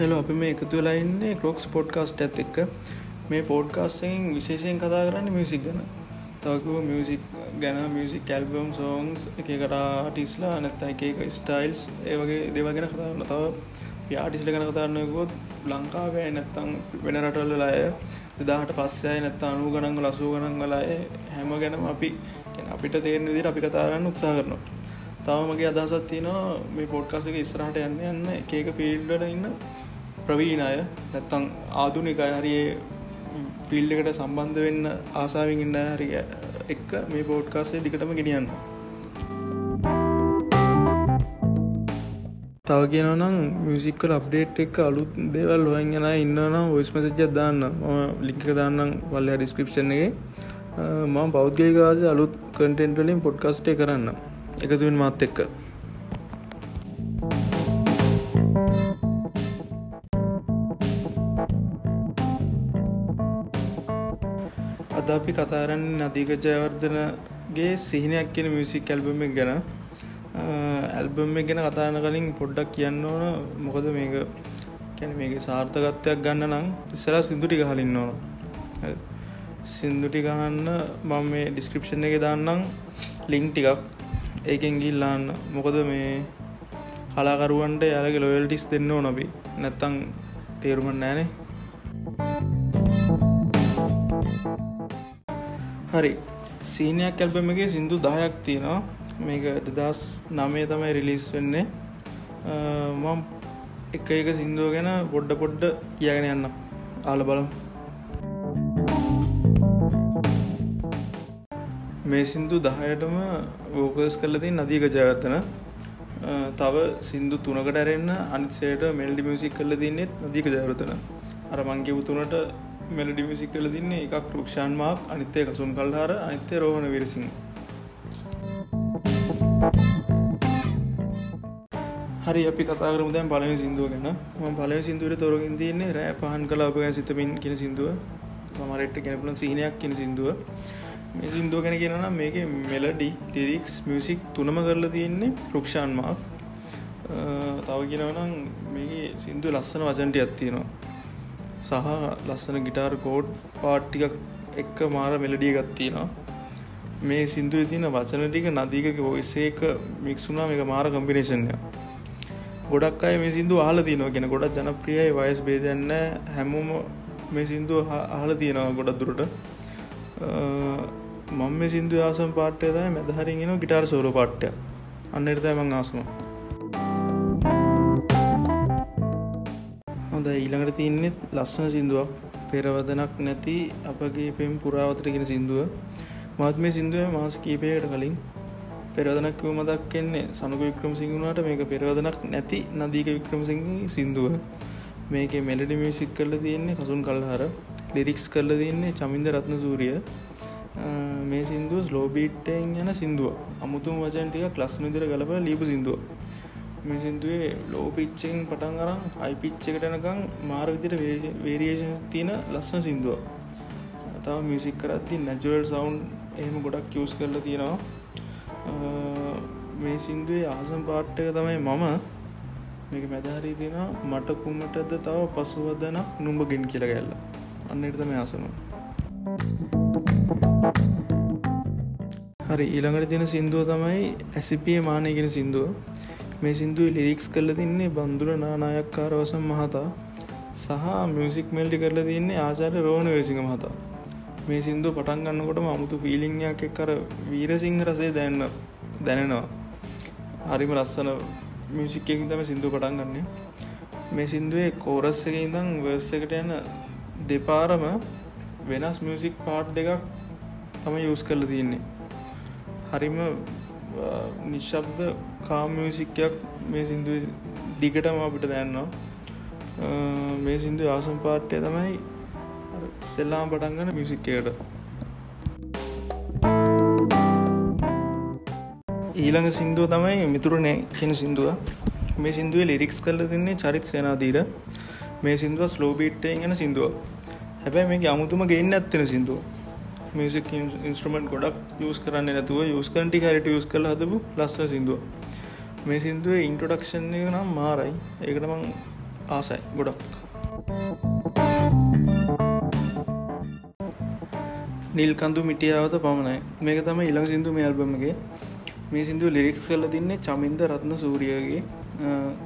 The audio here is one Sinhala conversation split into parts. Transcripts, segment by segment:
හෙලෝ අපි මේ එකතු වෙලා ඉන්නේ ක්‍රොක්ස් පොඩ්කාස්ට ඇත් එක්ක. මේ පෝඩ්කාස්ටෙන් විශේෂයෙන් කතා කරන්න මියසික් ගැන. තවකව මියසික් ගැන මියසික් කැල්බම් සෝන්ස් එක කරාටිස්ලා නැත්ත එක ස්ටයිල්ස් ඒවගේ දෙවගෙන කතාන්න තව යාටිස්ල ගැන කතාන්නකොත් ලංකාවේ නැත්තං වෙන රටල්ල අය දෙදාහට පස්සය නැත්ත අනු ගනංග ලසූ ගනන්ගලාය හැම ගැනම අපි අපිට තේරෙන විදිට අපි කතාරන්න උත්සා කරනවා. තව මගේ අදහසත් තියෙනවා මේ පොඩ්කාසක ඉස්රහට යන්න යන්න එකක ෆිල්ඩට ඉන්න ප්‍රවීණ අය නැත්තං ආදුනික හරියේ ෆිල්ඩකට සම්බන්ධ වෙන්න ආසාාවෙන් ඉන්න හරිය එක්ක මේ පෝඩ්කාසේ දිකටම ගෙනියන්න. තව කියනනම් මියසික්කල අප්ඩේට් එක් අලුත් දේවල් හොයන් ගෙන ඉන්නනම් ඔයිස් මසජ්ජ දාන්න. ම ලිංක දාන්නම් වල්ල ඩිස්ක්‍රපෂන් එක. මම බෞද්ධයකාස අලුත් කටෙන්ටලින් පොඩ්කස්ටේ කරන්න එකතුවෙන් මාත් එක්ක. අපි කතාරන්න නදීක ජයවර්ධනගේ සිහිනයක් කියන මියසික් ඇල්බම ගැන. ඇල්බම් ගැන කතාන කලින් පොඩ්ඩක් කියන්න ඕන. මොකද මේක කැන මේක සාර්ථකත්වයක් ගන්න නම් ඉස්සලා සිදුටි හලින්න ඕන. සින්දුටි ගහන්න මම මේ ඩිස්ක්‍රපෂන් එක දාන්නම්. ලිංක් ටිකක් ඒකෙන් ගිල්ලාන්න මොකද මේ කලාකරුවන්ට යාලගේ ලොයල්ටිස් දෙන්න ඕ නොබි නැත්තං තේරුම නෑනේ හරි. සීනයක් කැල්පමගේ සිින්දු දායක් තියෙනවා. මේක දෙදස් නමේ තමයි රිලිස් වෙන්නේ. මම් එක එක සිින්දුව ගැන පොඩ්ඩ පොඩ්ඩ කියගෙන යන්න. ආල බලම්. මේ සින්දු දහයටම වෝකස් කල්ලදී නදීක ජයවත්තන තව සිින්දු තුනකට ඇරෙන්න්න අනිසේට මෙල්ඩි මියසික් කල්ල දින්නෙත් නදීක ජයවතන අර මංගේ තුනට මෙලඩි මිසික් කල දින්නේ එකක් රුක්ෂාන් මාක් අනිත්තය කසුන් කල්හාර අනිත්‍ය රෝහණ විරසිං හරි අපි කතාරම දැන් පලම සිින්දුව ගැන. ම පල සිින්දුවට තොරගින් තියන්නේ රෑ පහන් කලාපග සිතමින් කියෙන සිින්දුව. සමරෙට්ට ගැනපුලන් සිහිනයක් කියෙන සිින්දුව. මේ සිින්දුව ගැන කියනම් මේක මෙලඩි ටිරික්ස් මියසික් තුනම කරලා තියෙන්නේ රුක්ෂාන් මාක්. තව කියනවනම් මේ සිින්දු ලස්සන වචන්ටි ඇත්තියෙනවා සහ ලස්සන ගිටාර් කෝඩ් පාට්ටිකක් එක්ක මාර මෙලඩිය ගත්තියෙනවා මේ සිින්දුව තියන වචන ටික නදීක ඔයිසේක මික්සුනා එක මාර කම්පිනේෂන්ය ගොඩක් අය මේ සිින්දු ආල තියනවා. ගෙන ගොඩක් ජනප්‍රියයි වයස් බේදන්න හැමෝම මේ සිින්දුව ආල තියෙනවා ගොඩක් දුරට. මං මේ සිින්දු ආසම පාට්ටය දයි මැදහරිගෙන ගිටාර් සෝලෝ පාට්ටය. අන්නට තමන් ආසම. ඊළඟට තියන්නෙත් ලස්සන සිින්දුවක්. පෙරවදනක් නැති අපගේ පෙම් පුරාවතරගෙන සිින්දුව. මත් මේ සිින්දුව මාස කීපයකට කලින් පෙරවදනක් මදක් කෙන්නේ සනුක වික්‍රම සිංහුණට මේක පෙරවදනක් නැති නදීක වික්‍රමසිංහ සිින්දුව. මේක මෙලඩි මියසික් කරල තියෙන්නේ කසුන් කල්හර. ලිරික්ස් කරල තින්නේ චමින්ද රත්න සූරිය මේ සිින්දුව ස්ලෝබීට්ටෙන් යන සිින්දුව අමුතුම් වචන්ටික ලස් නිදිර ගලප ලීපු සිින්දුව මේ සිින්දුවේ ලෝ පිච්චෙන් පටන් අරම් අයිපිච්චකට යනකං මාර විදිට වේරියේෂන් තියෙන ලස්සන සිින්දුව තව මියසික් කරත්ති නැජුවල් සවන්් එහෙම ගොඩක් කිවස් කරලා තියෙනවා. මේ සිින්දුවේ ආසම් පාට්ටක තමයි මම මේක මැදහරී තියෙන මට කුමටද තව පසුවදනක් නුඹගෙන් කියල ගැල්ල. අන්නට තම ආසනවා. හරි ඊළඟට තියෙන සිින්දුව තමයි ඇසිපිය මානයගෙන සිින්දුව. මේ සිින්දුව ලිරික්ස් කල්ල තින්නේ බන්දුර නානායක්කාරවසම් මහතා. සහ මියසික් මෙල්ටි කරලා තින්නේ ආචාර රෝණ වේසිංහ මහතා. මේ සිින්දු පටන් ගන්නකොටම අමුතු ෆිලිංයක් එක් කර වීරසිංහ රසේ දැන්න දැනෙනවා. හරිම ලස්සන මියසික්කින් තම සිින්දු පටන් ගන්නේ. මේ සිින්දුවේ කෝරස් එක ඉඳං වර්ස එකට යන දෙපාරම වෙනස් මියසික් පාට් දෙකක් තම යස් කරල තියන්නේ හරිම නිශ්ශබ්ද කාමියසික්යක් මේ සිින්දු දිගටම අපිට දැන්නවා. මේ සිින්දු ආසම් පාට්ටය තමයි සෙල්ලාම් පටන්ගන මියසික්කයට ඊළඟ සිින්දුව තමයි මිතුරනෑ කියන සිින්දුව. මේ සිින්දුවේ ලිරික්ස් කරල තින්නේ චරිත් සේනාදීර. මේ සිින්දුව ස්ලෝබීට්ටයෙන් ගැන සිින්දුව. හැබැයි මේ අමුතුම ගේන්න ඇත්තෙන සිින්දුව. මියසික් ඉන්ස්ට්‍රමෙන්ට් ගොඩක් යස් කරන්න නැතුව යස්කන්ටි හරිට යස් කල හදපු ලස්ස සිින්දුව. මේ සිින්දුව ඉන්ට්‍රඩක්ෂන් එක නම් මාරයි. ඒකටමං ආසයි ගොඩක්. නිල්කඳු මිටියාවත පමණයි. මේක තම ඉළඟ සිින්දු මේ ඇල්බමගේ මේ සිින්දු ලිරික්ස් කල තින්නේ චමින්ද රත්න සූරියගේ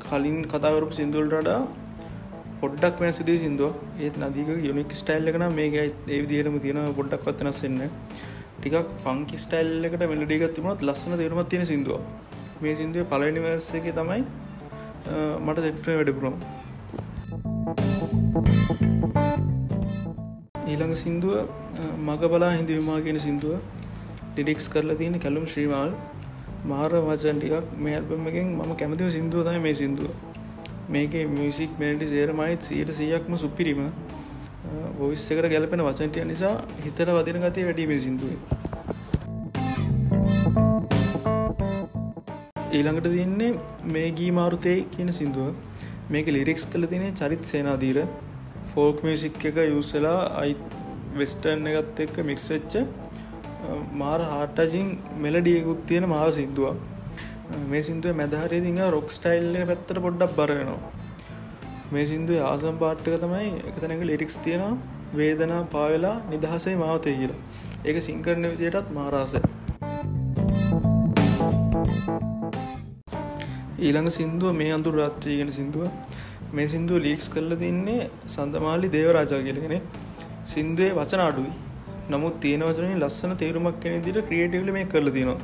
කලින් කතාවරපු සිින්දුවල්ටඩා පොඩ්ඩක් මේ සිදි සිින්දුව. ඒත් නදීක යුනික් ස්ටයිල් එකන මේක ඒ විදිහටම තියෙන පොඩ්ඩක් වත්තනස්සෙන්න ටිකක් ෆංකි ස්ටයිල් එකට මෙලඩිගත් තිබුණත් ලස්සන තේරුමත් තියෙන සිින්දුව. මේ සිින්දුව පලනිවර්ස එක තමයි මට සෙක්ට්‍රේ වැඩපුරම් ඊළඟ සිින්දුව මග බලා හිඳවිමා කියෙන සිින්දුව. ඩිඩික්ස් කරලා තියෙන කැලුම් ශ්‍රීමාල්. මාර වචන් ටිකක් මේ ඇල්බමකින් මම කැමතිව සිින්දුව තයි මේ සිින්දුව. මේක මියසික් මැඩි සේරමයිත් සියට සියයක්ම සුපිරිම. බොයිස් එකට ගැලපෙන වචන්ටිය නිසා හිතට වදින ගතය වැඩීමේ සිින්දුවේ. ඊළඟට තින්නේ මේ ගී මාරුතය කියන සිින්දුව. මේක ලිරික්ස් කළ තිනේ චරිත් සේනාදීර. ෆෝක් මියසික් එක යුස්සලා අයි වෙස්ටර්න් එකත් එක්ක මික්ස්වෙච්ච මාර හාටජින් මෙලඩියකුත් තියෙන මාර සිින්දුවක්. මේ සිින්දුව මැදහරේ දිංහ රොක් ස්ටයිල්ල පැත්තට පොඩ්ඩක් බරවෙනවා මේ සිින්දුව ආසම් පාට්ටක තමයි එක තැනක ලිරික්ස් තියෙනවා. වේදනා පාවෙලා නිදහසේ මාවතය කියලා. ඒක සිංකරණ විදියටත් මාරාසය ඊළඟ සිින්දුව මේ අඳුර රාත්‍රීගෙන සිින්දුව. මේ සිින්දුව ලීක්ස් කරල තින්නේ සඳමාලි දේවරාජා කියලගෙන සිින්දුවේ වචන අඩුයි. නමුත් තියෙන වචනින් ලස්සන තේරුමක් කෙන දිට ක්‍රියටවල මේ කරල තිනවා.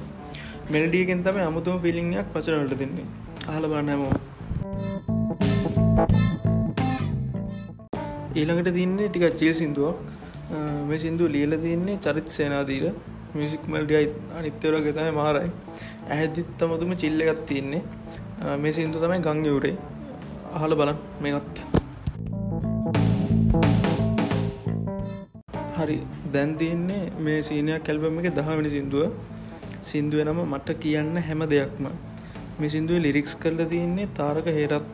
මෙලඩියගෙන් තම අමුතුම පිලිංයක් වචනලට දෙන්නේ. අහල බන්නමෝ ඊළඟට තින්නේ ටික චිල් සිින්දුවක්. මේ සිින්දු ලියල තින්නේ චරිත් සේනාදීර මියසික් මල්ඩියයි අනිත්‍යවල ගෙතම මාරයි. ඇහැදිත් තමතුම චිල්ල එකත් තියන්නේ. මේ සිින්දු තමයි ගංගවුරේ අහල බලන් මේකත්. හරි. දැන් තියන්නේ මේ සීනයක් කැල්බම එක දහවැනි සිින්දුව. සිින්දුව නම මට කියන්න හැම දෙයක්ම. මේ සිින්දුව ලිරික්ස් කරල තියන්නේ තාරක හේරත්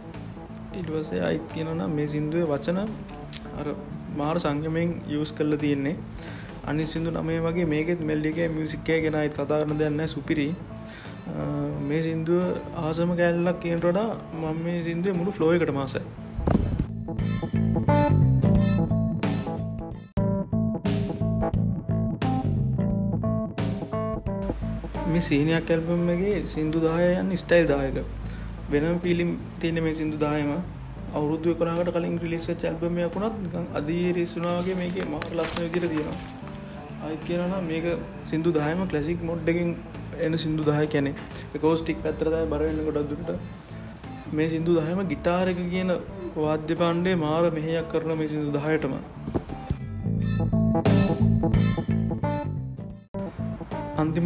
ඉල්වසේ අයිත් කියනනම් මේ සිින්දුව වචන අර මාර සංගමයෙන් යස් කරල තියෙන්නේ. අනි සිදු නමේ වගේ මේකෙත් මෙල්ලිගේ මියසික්කය ගෙනයි කතාරන දෙන්න සුපිරි. මේ සිින්දුව ආසම කැල්ලක් කියනටඩා මම මේ සිින්දුව මුළු ෆ්ලෝයකට මාසයි මේ සීනයක් ඇල්පම්මගේ සිින්දු දායයන් ස්ටයිල් දායක. වෙනම් පිලිම් තියෙන මේ සිින්දු දායම. අවුරුදු කරට කලින් රිලිස්ස චැල්පමයක් වුණත් අදී රිස්සුනාගේ මේක මාර ලස්සන විදිර තියෙනවා. අයි කියනන මේක සිින්දු දායම කලසික් මොඩ්ඩකින් එන සිින්දු දාය කැනෙ කෝස්ටික් පැත්තරදය බරවෙන්න ගොඩක් දුරට. මේ සිින්දු දහම ගිටාරක කියන වාද්‍ය පාණ්ඩේ මාර මෙහයක් කරන මේ සිින්දු දහයටම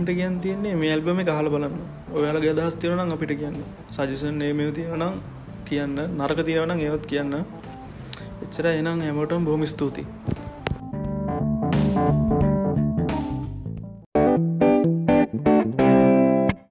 අන්තිමට කියන් තියන්නේ මේ ඇල්බම කහල බලන්න. ඔයාල ගදහස් තිරනම් අපිට කියන්න. සජසන් නේමය තියෙනනම් කියන්න. නරක තියෙනනම් ඒවත් කියන්න. එච්චර එනම් හැමෝටම බොහොම ස්තුතියි.